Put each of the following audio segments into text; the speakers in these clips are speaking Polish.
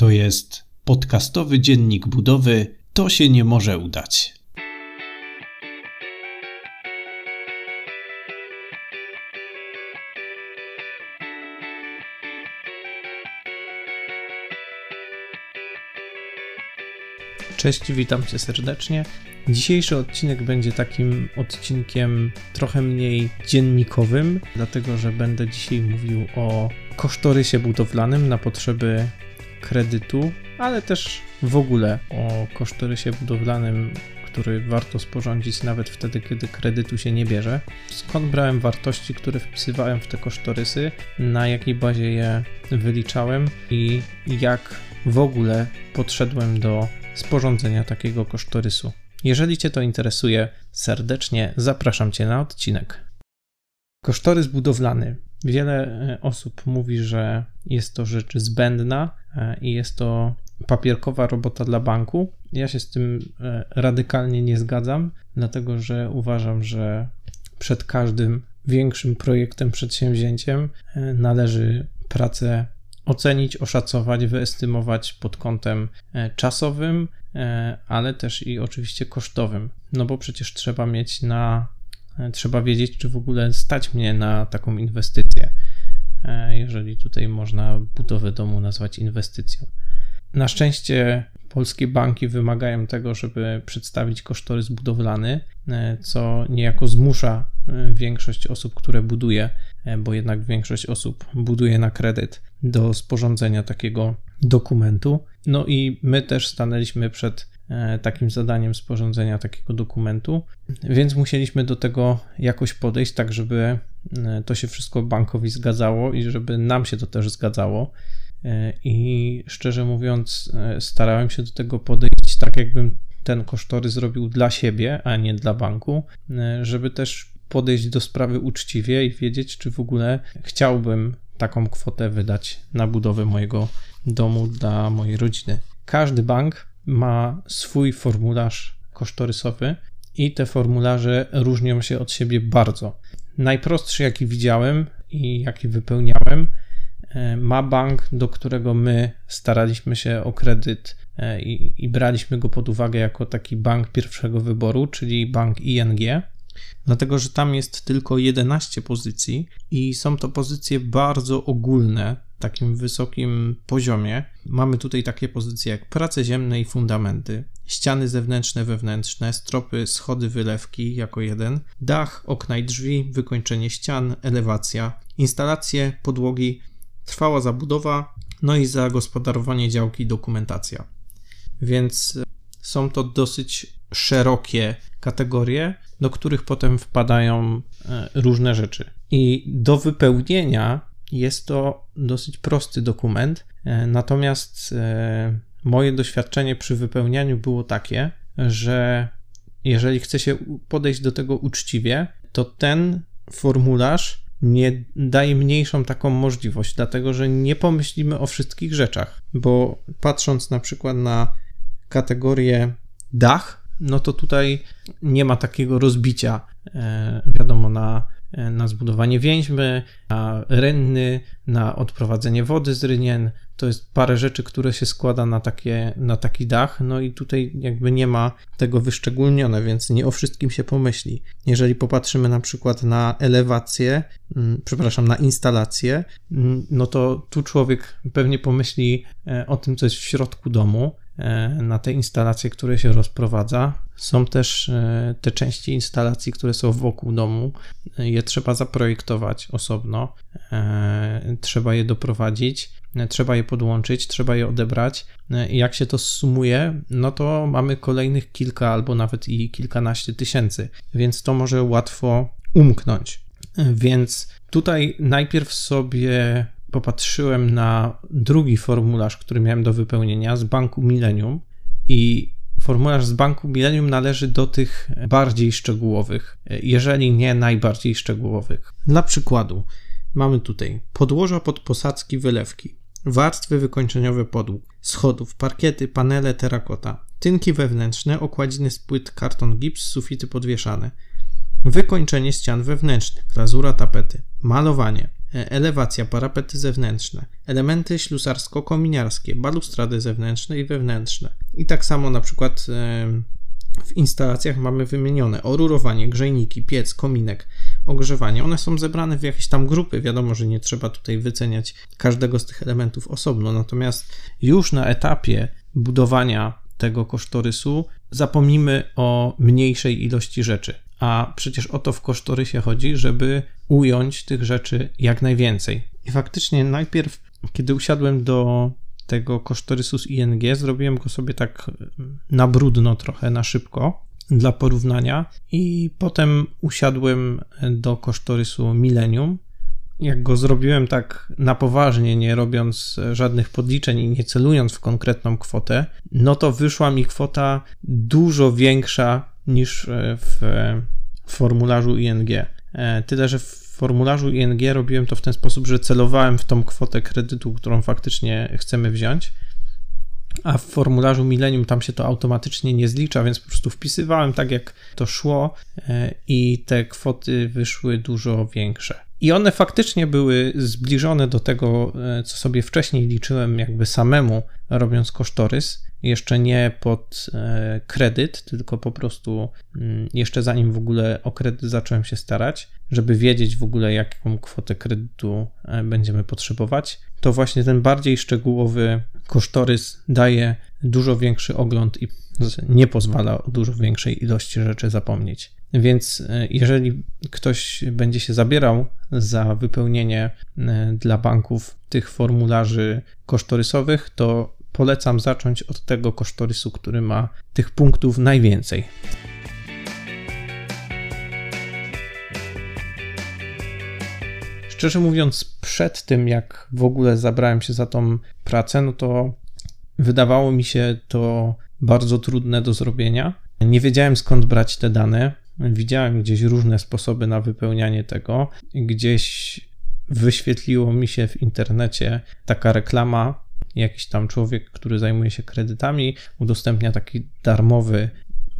To jest podcastowy dziennik budowy. To się nie może udać. Cześć, witam cię serdecznie. Dzisiejszy odcinek będzie takim odcinkiem trochę mniej dziennikowym, dlatego że będę dzisiaj mówił o kosztorysie budowlanym na potrzeby kredytu, ale też w ogóle o kosztorysie budowlanym, który warto sporządzić nawet wtedy, kiedy kredytu się nie bierze. Skąd brałem wartości, które wpisywałem w te kosztorysy, na jakiej bazie je wyliczałem i jak w ogóle podszedłem do sporządzenia takiego kosztorysu. Jeżeli Cię to interesuje, serdecznie zapraszam Cię na odcinek. Kosztorys budowlany. Wiele e, osób mówi, że jest to rzecz zbędna e, i jest to papierkowa robota dla banku. Ja się z tym e, radykalnie nie zgadzam, dlatego że uważam, że przed każdym większym projektem, przedsięwzięciem należy pracę ocenić, oszacować, wyestymować pod kątem czasowym, ale też i oczywiście kosztowym. No bo przecież trzeba mieć na, trzeba wiedzieć, czy w ogóle stać mnie na taką inwestycję, jeżeli tutaj można budowę domu nazwać inwestycją. Na szczęście polskie banki wymagają tego, żeby przedstawić kosztorys budowlany, co niejako zmusza większość osób, które buduje, bo jednak większość osób buduje na kredyt, do sporządzenia takiego dokumentu. No i my też stanęliśmy przed e, takim zadaniem sporządzenia takiego dokumentu, więc musieliśmy do tego jakoś podejść, tak żeby e, to się wszystko bankowi zgadzało i żeby nam się to też zgadzało. E, I szczerze mówiąc, starałem się do tego podejść tak, jakbym ten kosztory zrobił dla siebie, a nie dla banku, żeby też podejść do sprawy uczciwie i wiedzieć, czy w ogóle chciałbym taką kwotę wydać na budowę mojego domu dla mojej rodziny. Każdy bank ma swój formularz kosztorysowy i te formularze różnią się od siebie bardzo. Najprostszy, jaki widziałem i jaki wypełniałem, e, ma bank, do którego my staraliśmy się o kredyt e, i, i braliśmy go pod uwagę jako taki bank pierwszego wyboru, czyli bank ING dlatego że tam jest tylko 11 pozycji i są to pozycje bardzo ogólne, takim wysokim poziomie. Mamy tutaj takie pozycje jak prace ziemne i fundamenty, ściany zewnętrzne, wewnętrzne, stropy, schody, wylewki jako jeden, dach, okna i drzwi, wykończenie ścian, elewacja, instalacje, podłogi, trwała zabudowa, no i zagospodarowanie działki dokumentacja. Więc są to dosyć szerokie kategorie, do których potem wpadają e, różne rzeczy. I do wypełnienia jest to dosyć prosty dokument, e, natomiast e, moje doświadczenie przy wypełnianiu było takie, że jeżeli chce się podejść do tego uczciwie, to ten formularz nie daje mniejszą taką możliwość, dlatego że nie pomyślimy o wszystkich rzeczach, bo patrząc na przykład na kategorię dach, no to tutaj nie ma takiego rozbicia, e, wiadomo, na, na zbudowanie więźmy, na rynny, na odprowadzenie wody z rynien. To jest parę rzeczy, które się składa na, takie, na taki dach, no i tutaj jakby nie ma tego wyszczególnione, więc nie o wszystkim się pomyśli. Jeżeli popatrzymy na przykład na elewację, mm, przepraszam, na instalację, mm, no to tu człowiek pewnie pomyśli e, o tym, co jest w środku domu, E, na te instalacje, które się rozprowadza. Są też e, te części instalacji, które są wokół domu. Je trzeba zaprojektować osobno, e, trzeba je doprowadzić, trzeba je podłączyć, trzeba je odebrać. Jak się to sumuje, no to mamy kolejnych kilka albo nawet i kilkanaście tysięcy, więc to może łatwo umknąć. Więc tutaj najpierw sobie popatrzyłem na drugi formularz, który miałem do wypełnienia z banku Millennium i formularz z banku Millennium należy do tych bardziej szczegółowych, jeżeli nie najbardziej szczegółowych. Dla przykładu, mamy tutaj podłoża pod posadzki wylewki, warstwy wykończeniowe podłóg, schodów, parkiety, panele, terakota, tynki wewnętrzne, okładziny z płyt, karton gips, sufity podwieszane, wykończenie ścian wewnętrznych, glazura tapety, malowanie, elewacja, parapety zewnętrzne, elementy ślusarsko-kominiarskie, balustrady zewnętrzne i wewnętrzne. I tak samo na przykład w instalacjach mamy wymienione orurowanie, grzejniki, piec, kominek, ogrzewanie. One są zebrane w jakieś tam grupy. Wiadomo, że nie trzeba tutaj wyceniać każdego z tych elementów osobno, natomiast już na etapie budowania tego kosztorysu zapomnimy o mniejszej ilości rzeczy. A przecież o to w kosztorysie chodzi, żeby ująć tych rzeczy jak najwięcej. I faktycznie najpierw, kiedy usiadłem do tego kosztorysu z ING, zrobiłem go sobie tak na brudno, trochę na szybko dla porównania i potem usiadłem do kosztorysu Millennium. Jak go zrobiłem tak na poważnie, nie robiąc żadnych podliczeń i nie celując w konkretną kwotę, no to wyszła mi kwota dużo większa niż w formularzu ING. E, tyle, że w formularzu ING robiłem to w ten sposób, że celowałem w tą kwotę kredytu, którą faktycznie chcemy wziąć a w formularzu Millennium tam się to automatycznie nie zlicza, więc po prostu wpisywałem tak, jak to szło e, i te kwoty wyszły dużo większe. I one faktycznie były zbliżone do tego, e, co sobie wcześniej liczyłem, jakby samemu robiąc kosztorys. Jeszcze nie pod e, kredyt, tylko po prostu mm, jeszcze zanim w ogóle o kredyt zacząłem się starać, żeby wiedzieć w ogóle, jaką kwotę kredytu będziemy potrzebować. To właśnie ten bardziej szczegółowy kosztorys daje dużo większy ogląd i nie pozwala o dużo większej ilości rzeczy zapomnieć. Więc e, jeżeli ktoś będzie się zabierał za wypełnienie e, dla banków tych formularzy kosztorysowych, to polecam zacząć od tego kosztorysu, który ma tych punktów najwięcej. Szczerze mówiąc, przed tym jak w ogóle zabrałem się za tą pracę, no to wydawało mi się to bardzo trudne do zrobienia. Nie wiedziałem skąd brać te dane. Widziałem gdzieś różne sposoby na wypełnianie tego. Gdzieś wyświetliło mi się w internecie taka reklama. Jakiś tam człowiek, który zajmuje się kredytami, udostępnia taki darmowy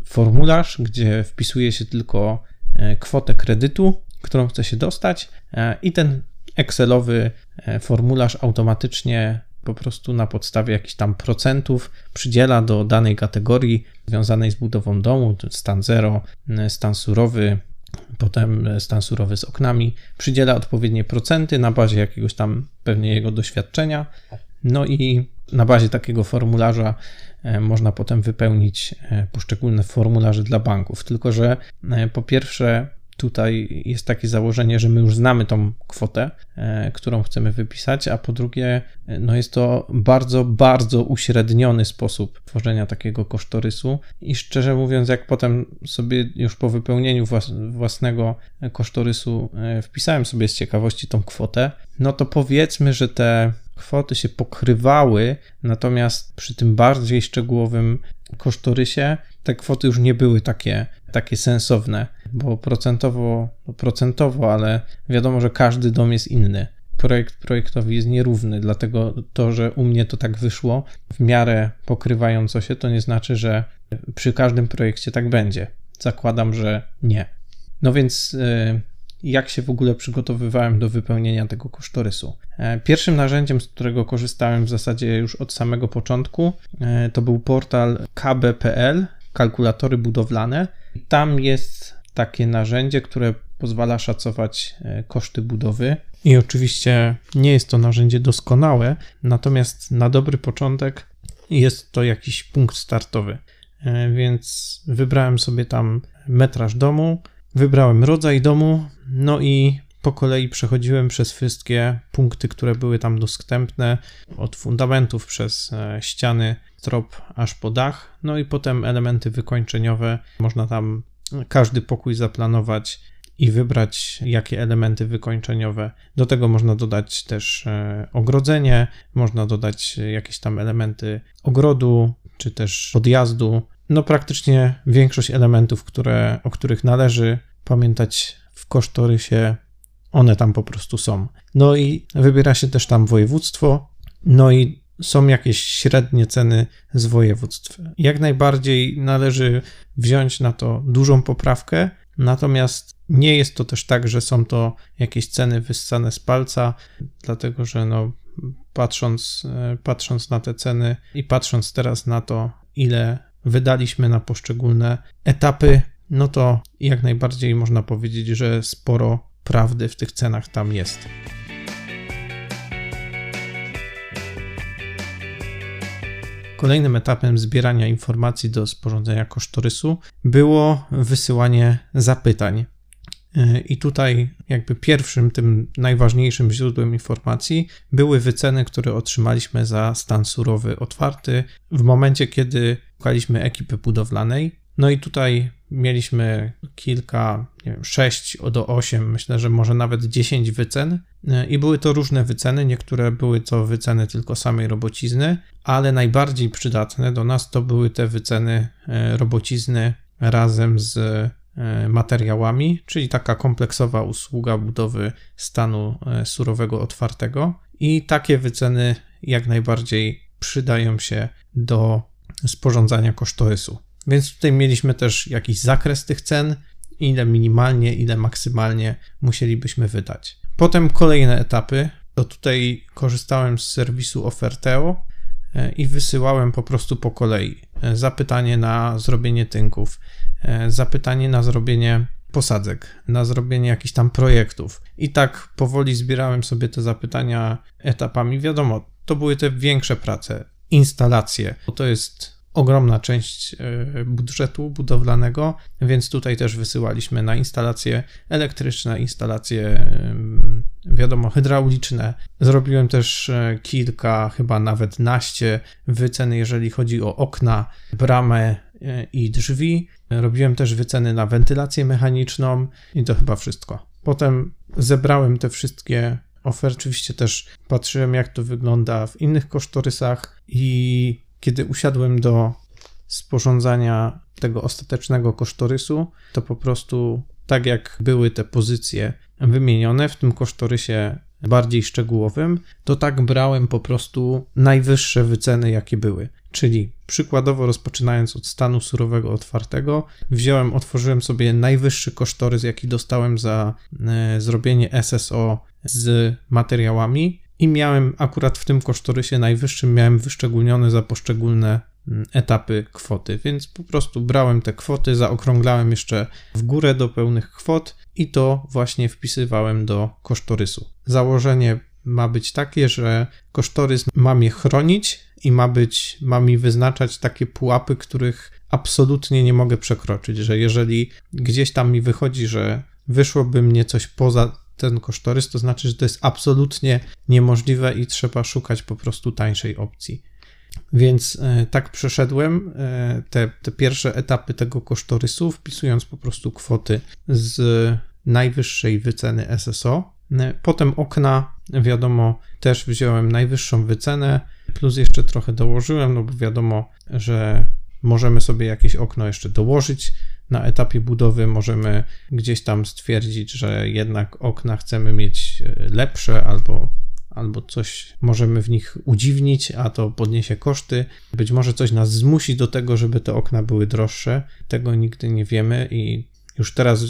formularz, gdzie wpisuje się tylko e, kwotę kredytu którą chce się dostać, e, i ten Excelowy e, formularz automatycznie po prostu na podstawie jakichś tam procentów przydziela do danej kategorii związanej z budową domu, stan 0, e, stan surowy, potem stan surowy z oknami, przydziela odpowiednie procenty na bazie jakiegoś tam pewnie jego doświadczenia. No i na bazie takiego formularza można potem wypełnić poszczególne formularze dla banków. Tylko, że po pierwsze tutaj jest takie założenie, że my już znamy tą kwotę, e, którą chcemy wypisać, a po drugie, e, no jest to bardzo, bardzo uśredniony sposób tworzenia takiego kosztorysu. I szczerze mówiąc, jak potem sobie już po wypełnieniu własnego kosztorysu e, wpisałem sobie z ciekawości tą kwotę, no to powiedzmy, że te kwoty się pokrywały, natomiast przy tym bardziej szczegółowym kosztorysie te kwoty już nie były takie, takie sensowne, bo procentowo, procentowo, ale wiadomo, że każdy dom jest inny. Projekt projektowi jest nierówny, dlatego to, że u mnie to tak wyszło w miarę pokrywająco się, to nie znaczy, że przy każdym projekcie tak będzie. Zakładam, że nie. No więc yy, jak się w ogóle przygotowywałem do wypełnienia tego kosztorysu. E, pierwszym narzędziem, z którego korzystałem w zasadzie już od samego początku, e, to był portal kb.pl, kalkulatory budowlane. Tam jest takie narzędzie, które pozwala szacować e, koszty budowy. I oczywiście nie jest to narzędzie doskonałe, natomiast na dobry początek jest to jakiś punkt startowy. Więc wybrałem sobie tam metraż domu, Wybrałem rodzaj domu, no i po kolei przechodziłem przez wszystkie punkty, które były tam dostępne, od fundamentów przez e, ściany, trop aż po dach, no i potem elementy wykończeniowe. Można tam każdy pokój zaplanować i wybrać, jakie elementy wykończeniowe. Do tego można dodać też e, ogrodzenie, można dodać jakieś tam elementy ogrodu, czy też podjazdu, no praktycznie większość elementów, które, o których należy pamiętać w kosztorysie, one tam po prostu są. No i wybiera się też tam województwo, no i są jakieś średnie ceny z województw. Jak najbardziej należy wziąć na to dużą poprawkę, natomiast nie jest to też tak, że są to jakieś ceny wyssane z palca, dlatego że no, patrząc, e, patrząc na te ceny i patrząc teraz na to, ile wydaliśmy na poszczególne etapy, no to jak najbardziej można powiedzieć, że sporo prawdy w tych cenach tam jest. Kolejnym etapem zbierania informacji do sporządzenia kosztorysu było wysyłanie zapytań. I tutaj, jakby pierwszym, tym najważniejszym źródłem informacji były wyceny, które otrzymaliśmy za stan surowy otwarty w momencie, kiedy szukaliśmy ekipy budowlanej. No i tutaj mieliśmy kilka, nie wiem, 6 do 8, myślę, że może nawet 10 wycen. I były to różne wyceny. Niektóre były to wyceny tylko samej robocizny, ale najbardziej przydatne do nas to były te wyceny e, robocizny razem z e, materiałami, czyli taka kompleksowa usługa budowy stanu e, surowego otwartego. I takie wyceny jak najbardziej przydają się do sporządzania kosztorysu. Więc tutaj mieliśmy też jakiś zakres tych cen, ile minimalnie, ile maksymalnie musielibyśmy wydać. Potem kolejne etapy, to tutaj korzystałem z serwisu Oferteo e, i wysyłałem po prostu po kolei e, zapytanie na zrobienie tynków, e, zapytanie na zrobienie posadzek, na zrobienie jakichś tam projektów. I tak powoli zbierałem sobie te zapytania etapami. Wiadomo, to były te większe prace, instalacje, bo to jest ogromna część e, budżetu budowlanego, więc tutaj też wysyłaliśmy na instalacje elektryczne, instalacje, wiadomo, hydrauliczne. Zrobiłem też e, kilka, chyba nawet naście wycen, jeżeli chodzi o okna, bramę e, i drzwi. Robiłem też wyceny na wentylację mechaniczną i to chyba wszystko. Potem zebrałem te wszystkie oferty. Oczywiście też patrzyłem, jak to wygląda w innych kosztorysach i kiedy usiadłem do sporządzania tego ostatecznego kosztorysu, to po prostu tak jak były te pozycje wymienione w tym kosztorysie bardziej szczegółowym, to tak brałem po prostu najwyższe wyceny, jakie były. Czyli przykładowo rozpoczynając od stanu surowego otwartego, wziąłem, otworzyłem sobie najwyższy kosztorys, jaki dostałem za e, zrobienie SSO z materiałami i miałem akurat w tym kosztorysie najwyższym miałem wyszczególnione za poszczególne mm, etapy kwoty, więc po prostu brałem te kwoty, zaokrąglałem jeszcze w górę do pełnych kwot i to właśnie wpisywałem do kosztorysu. Założenie ma być takie, że kosztorys ma mnie chronić i ma być, ma mi wyznaczać takie pułapy, których absolutnie nie mogę przekroczyć, że jeżeli gdzieś tam mi wychodzi, że wyszłoby mnie coś poza ten kosztorys, to znaczy, że to jest absolutnie niemożliwe i trzeba szukać po prostu tańszej opcji. Więc e, tak przeszedłem e, te, te pierwsze etapy tego kosztorysu, wpisując po prostu kwoty z najwyższej wyceny SSO. E, potem okna, wiadomo, też wziąłem najwyższą wycenę, plus jeszcze trochę dołożyłem, no bo wiadomo, że możemy sobie jakieś okno jeszcze dołożyć na etapie budowy możemy gdzieś tam stwierdzić, że jednak okna chcemy mieć e, lepsze albo albo coś możemy w nich udziwnić, a to podniesie koszty. Być może coś nas zmusi do tego, żeby te okna były droższe. Tego nigdy nie wiemy i już teraz e,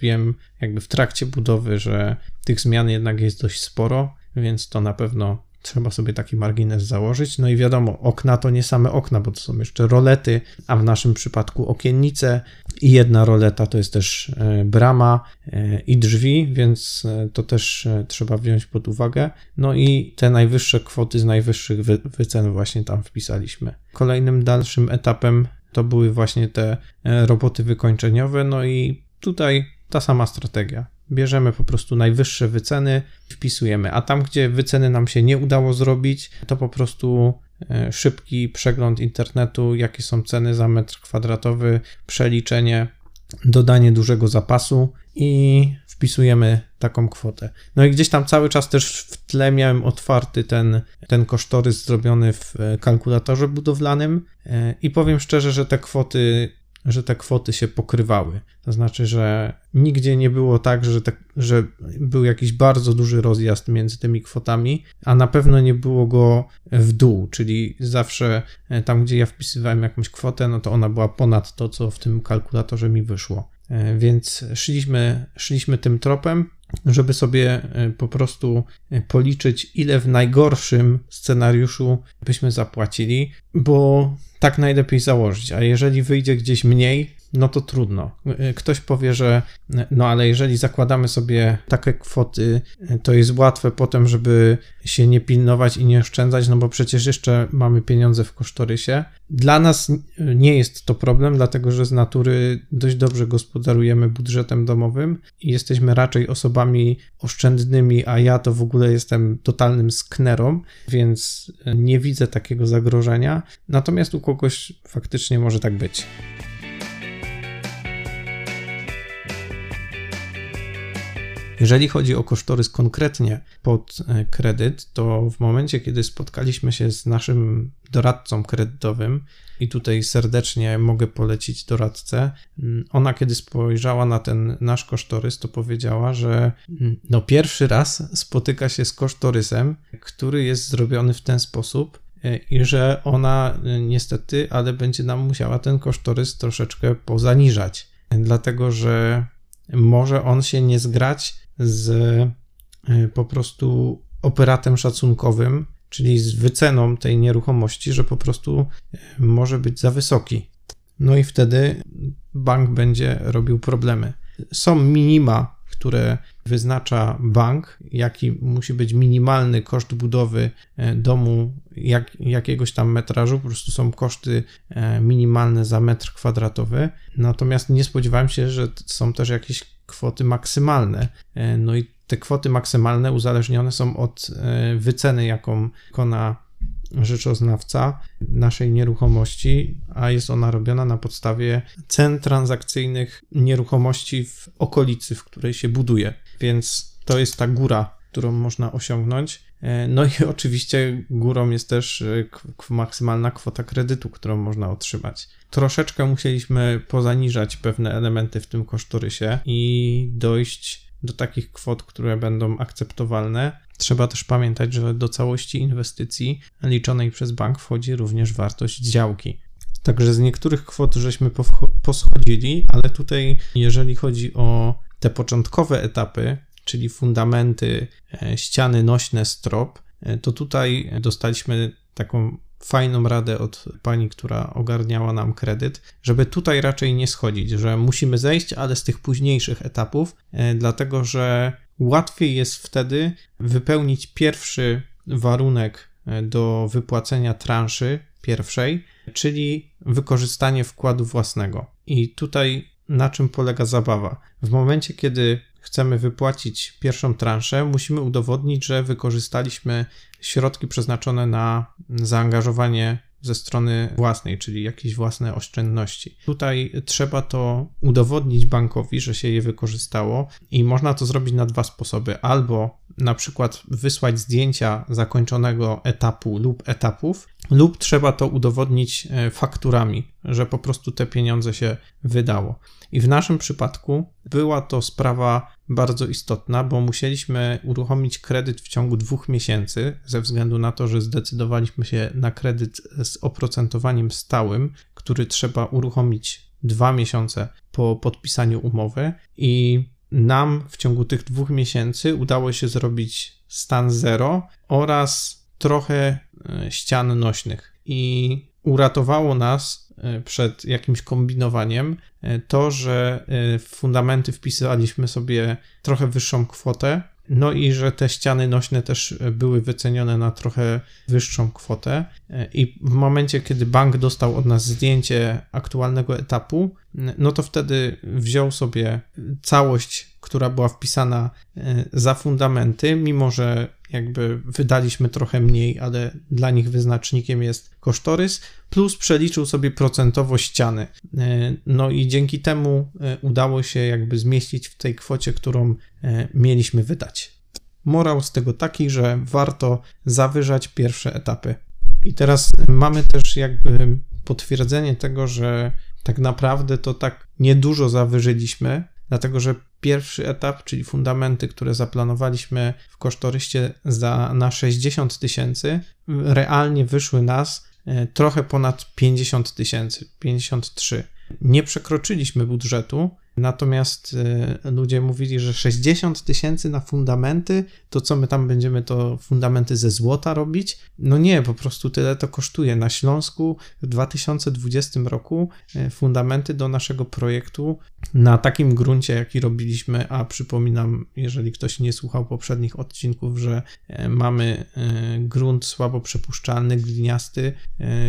wiem, jakby w trakcie budowy, że tych zmian jednak jest dość sporo, więc to na pewno Trzeba sobie taki margines założyć. No i wiadomo, okna to nie same okna, bo to są jeszcze rolety, a w naszym przypadku okiennice i jedna roleta to jest też e, brama e, i drzwi, więc e, to też trzeba wziąć pod uwagę. No i te najwyższe kwoty z najwyższych wycen właśnie tam wpisaliśmy. Kolejnym dalszym etapem to były właśnie te roboty wykończeniowe, no i tutaj ta sama strategia bierzemy po prostu najwyższe wyceny, wpisujemy, a tam, gdzie wyceny nam się nie udało zrobić, to po prostu e, szybki przegląd internetu, jakie są ceny za metr kwadratowy, przeliczenie, dodanie dużego zapasu i wpisujemy taką kwotę. No i gdzieś tam cały czas też w tle miałem otwarty ten, ten kosztorys zrobiony w e, kalkulatorze budowlanym e, i powiem szczerze, że te kwoty że te kwoty się pokrywały. To znaczy, że nigdzie nie było tak, że, te, że był jakiś bardzo duży rozjazd między tymi kwotami, a na pewno nie było go w dół, czyli zawsze e, tam, gdzie ja wpisywałem jakąś kwotę, no to ona była ponad to, co w tym kalkulatorze mi wyszło. E, więc szliśmy, szliśmy tym tropem, żeby sobie e, po prostu e, policzyć, ile w najgorszym scenariuszu byśmy zapłacili, bo tak najlepiej założyć. A jeżeli wyjdzie gdzieś mniej, no to trudno. Ktoś powie, że no ale jeżeli zakładamy sobie takie kwoty, to jest łatwe potem, żeby się nie pilnować i nie oszczędzać, no bo przecież jeszcze mamy pieniądze w kosztorysie. Dla nas nie jest to problem, dlatego że z natury dość dobrze gospodarujemy budżetem domowym i jesteśmy raczej osobami oszczędnymi, a ja to w ogóle jestem totalnym sknerą, więc nie widzę takiego zagrożenia. Natomiast u kogoś faktycznie może tak być. Jeżeli chodzi o kosztorys konkretnie pod e, kredyt, to w momencie, kiedy spotkaliśmy się z naszym doradcą kredytowym, i tutaj serdecznie mogę polecić doradcę, mm, ona kiedy spojrzała na ten nasz kosztorys, to powiedziała, że mm, no pierwszy raz spotyka się z kosztorysem, który jest zrobiony w ten sposób, e, i że ona e, niestety, ale będzie nam musiała ten kosztorys troszeczkę pozaniżać, dlatego że może on się nie zgrać z e, po prostu operatem szacunkowym, czyli z wyceną tej nieruchomości, że po prostu e, może być za wysoki. No i wtedy bank będzie robił problemy. Są minima, które wyznacza bank, jaki musi być minimalny koszt budowy e, domu jak, jakiegoś tam metrażu, po prostu są koszty minimalne za metr kwadratowy. Natomiast nie spodziewałem się, że są też jakieś kwoty maksymalne. E, no i te kwoty maksymalne uzależnione są od e, wyceny, jaką kona rzeczoznawca naszej nieruchomości, a jest ona robiona na podstawie cen transakcyjnych nieruchomości w okolicy, w której się buduje. Więc to jest ta góra, którą można osiągnąć. E, no i oczywiście górą jest też maksymalna kwota kredytu, którą można otrzymać troszeczkę musieliśmy pozaniżać pewne elementy w tym kosztorysie i dojść do takich kwot, które będą akceptowalne. Trzeba też pamiętać, że do całości inwestycji liczonej przez bank wchodzi również wartość działki. Także z niektórych kwot żeśmy poschodzili, ale tutaj, jeżeli chodzi o te początkowe etapy, czyli fundamenty, e, ściany nośne, strop, e, to tutaj dostaliśmy taką fajną radę od pani, która ogarniała nam kredyt, żeby tutaj raczej nie schodzić, że musimy zejść, ale z tych późniejszych etapów, e, dlatego że łatwiej jest wtedy wypełnić pierwszy warunek e, do wypłacenia transzy pierwszej, czyli wykorzystanie wkładu własnego. I tutaj na czym polega zabawa? W momencie, kiedy chcemy wypłacić pierwszą transzę, musimy udowodnić, że wykorzystaliśmy środki przeznaczone na zaangażowanie ze strony własnej, czyli jakieś własne oszczędności. Tutaj trzeba to udowodnić bankowi, że się je wykorzystało i można to zrobić na dwa sposoby. Albo na przykład wysłać zdjęcia zakończonego etapu lub etapów, lub trzeba to udowodnić e, fakturami, że po prostu te pieniądze się wydało. I w naszym przypadku była to sprawa bardzo istotna, bo musieliśmy uruchomić kredyt w ciągu dwóch miesięcy, ze względu na to, że zdecydowaliśmy się na kredyt z oprocentowaniem stałym, który trzeba uruchomić dwa miesiące po podpisaniu umowy i nam w ciągu tych dwóch miesięcy udało się zrobić stan zero oraz trochę ścian nośnych. I uratowało nas e, przed jakimś kombinowaniem e, to, że w fundamenty wpisywaliśmy sobie trochę wyższą kwotę, no i że te ściany nośne też były wycenione na trochę wyższą kwotę. I w momencie, kiedy bank dostał od nas zdjęcie aktualnego etapu, no to wtedy wziął sobie całość, która była wpisana za fundamenty, mimo że jakby wydaliśmy trochę mniej, ale dla nich wyznacznikiem jest kosztorys, plus przeliczył sobie procentowo ściany. E, no i dzięki temu e, udało się jakby zmieścić w tej kwocie, którą e, mieliśmy wydać. Morał z tego taki, że warto zawyżać pierwsze etapy. I teraz mamy też jakby potwierdzenie tego, że tak naprawdę to tak niedużo zawyżyliśmy, dlatego że pierwszy etap, czyli fundamenty, które zaplanowaliśmy w kosztoryście za, na 60 tysięcy, realnie wyszły nas e, trochę ponad 50 tysięcy, 53. Nie przekroczyliśmy budżetu, Natomiast y, ludzie mówili, że 60 tysięcy na fundamenty, to co my tam będziemy to fundamenty ze złota robić? No nie, po prostu tyle to kosztuje. Na Śląsku w 2020 roku y, fundamenty do naszego projektu na takim gruncie, jaki robiliśmy, a przypominam, jeżeli ktoś nie słuchał poprzednich odcinków, że y, mamy grunt słabo przepuszczalny, gliniasty,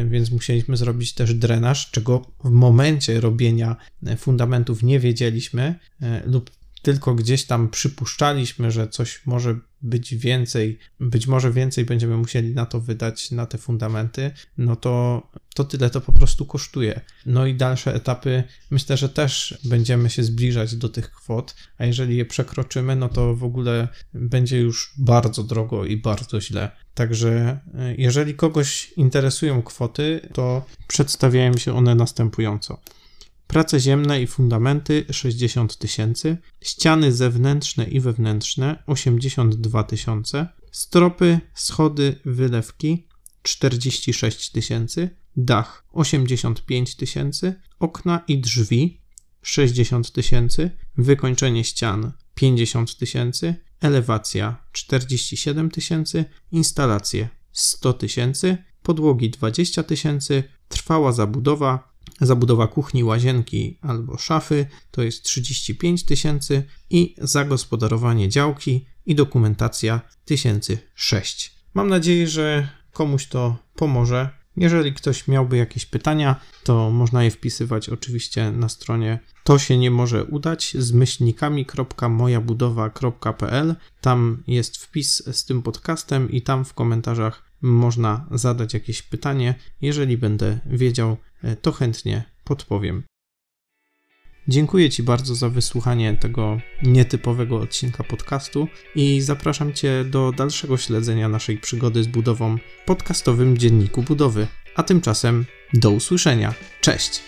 więc musieliśmy zrobić też drenaż, czego w momencie robienia fundamentów nie wiedzieliśmy wiedzieliśmy e, lub tylko gdzieś tam przypuszczaliśmy, że coś może być więcej, być może więcej będziemy musieli na to wydać, na te fundamenty, no to, to tyle to po prostu kosztuje. No i dalsze etapy myślę, że też będziemy się zbliżać do tych kwot, a jeżeli je przekroczymy, no to w ogóle będzie już bardzo drogo i bardzo źle. Także e, jeżeli kogoś interesują kwoty, to przedstawiają się one następująco. Prace ziemne i fundamenty 60 tysięcy, ściany zewnętrzne i wewnętrzne 82 tysiące, stropy, schody, wylewki 46 tysięcy, dach 85 tysięcy, okna i drzwi 60 tysięcy, wykończenie ścian 50 tysięcy, elewacja 47 tysięcy, instalacje 100 tysięcy, podłogi 20 tysięcy, trwała zabudowa Zabudowa kuchni, łazienki albo szafy to jest 35 tysięcy i zagospodarowanie działki i dokumentacja 1006. Mam nadzieję, że komuś to pomoże. Jeżeli ktoś miałby jakieś pytania, to można je wpisywać oczywiście na stronie to się nie może udać z myślnikami.mojabudowa.pl. Tam jest wpis z tym podcastem i tam w komentarzach można zadać jakieś pytanie. Jeżeli będę wiedział, e, to chętnie podpowiem. Dziękuję Ci bardzo za wysłuchanie tego nietypowego odcinka podcastu i zapraszam Cię do dalszego śledzenia naszej przygody z budową podcastowym dzienniku budowy. A tymczasem do usłyszenia. Cześć!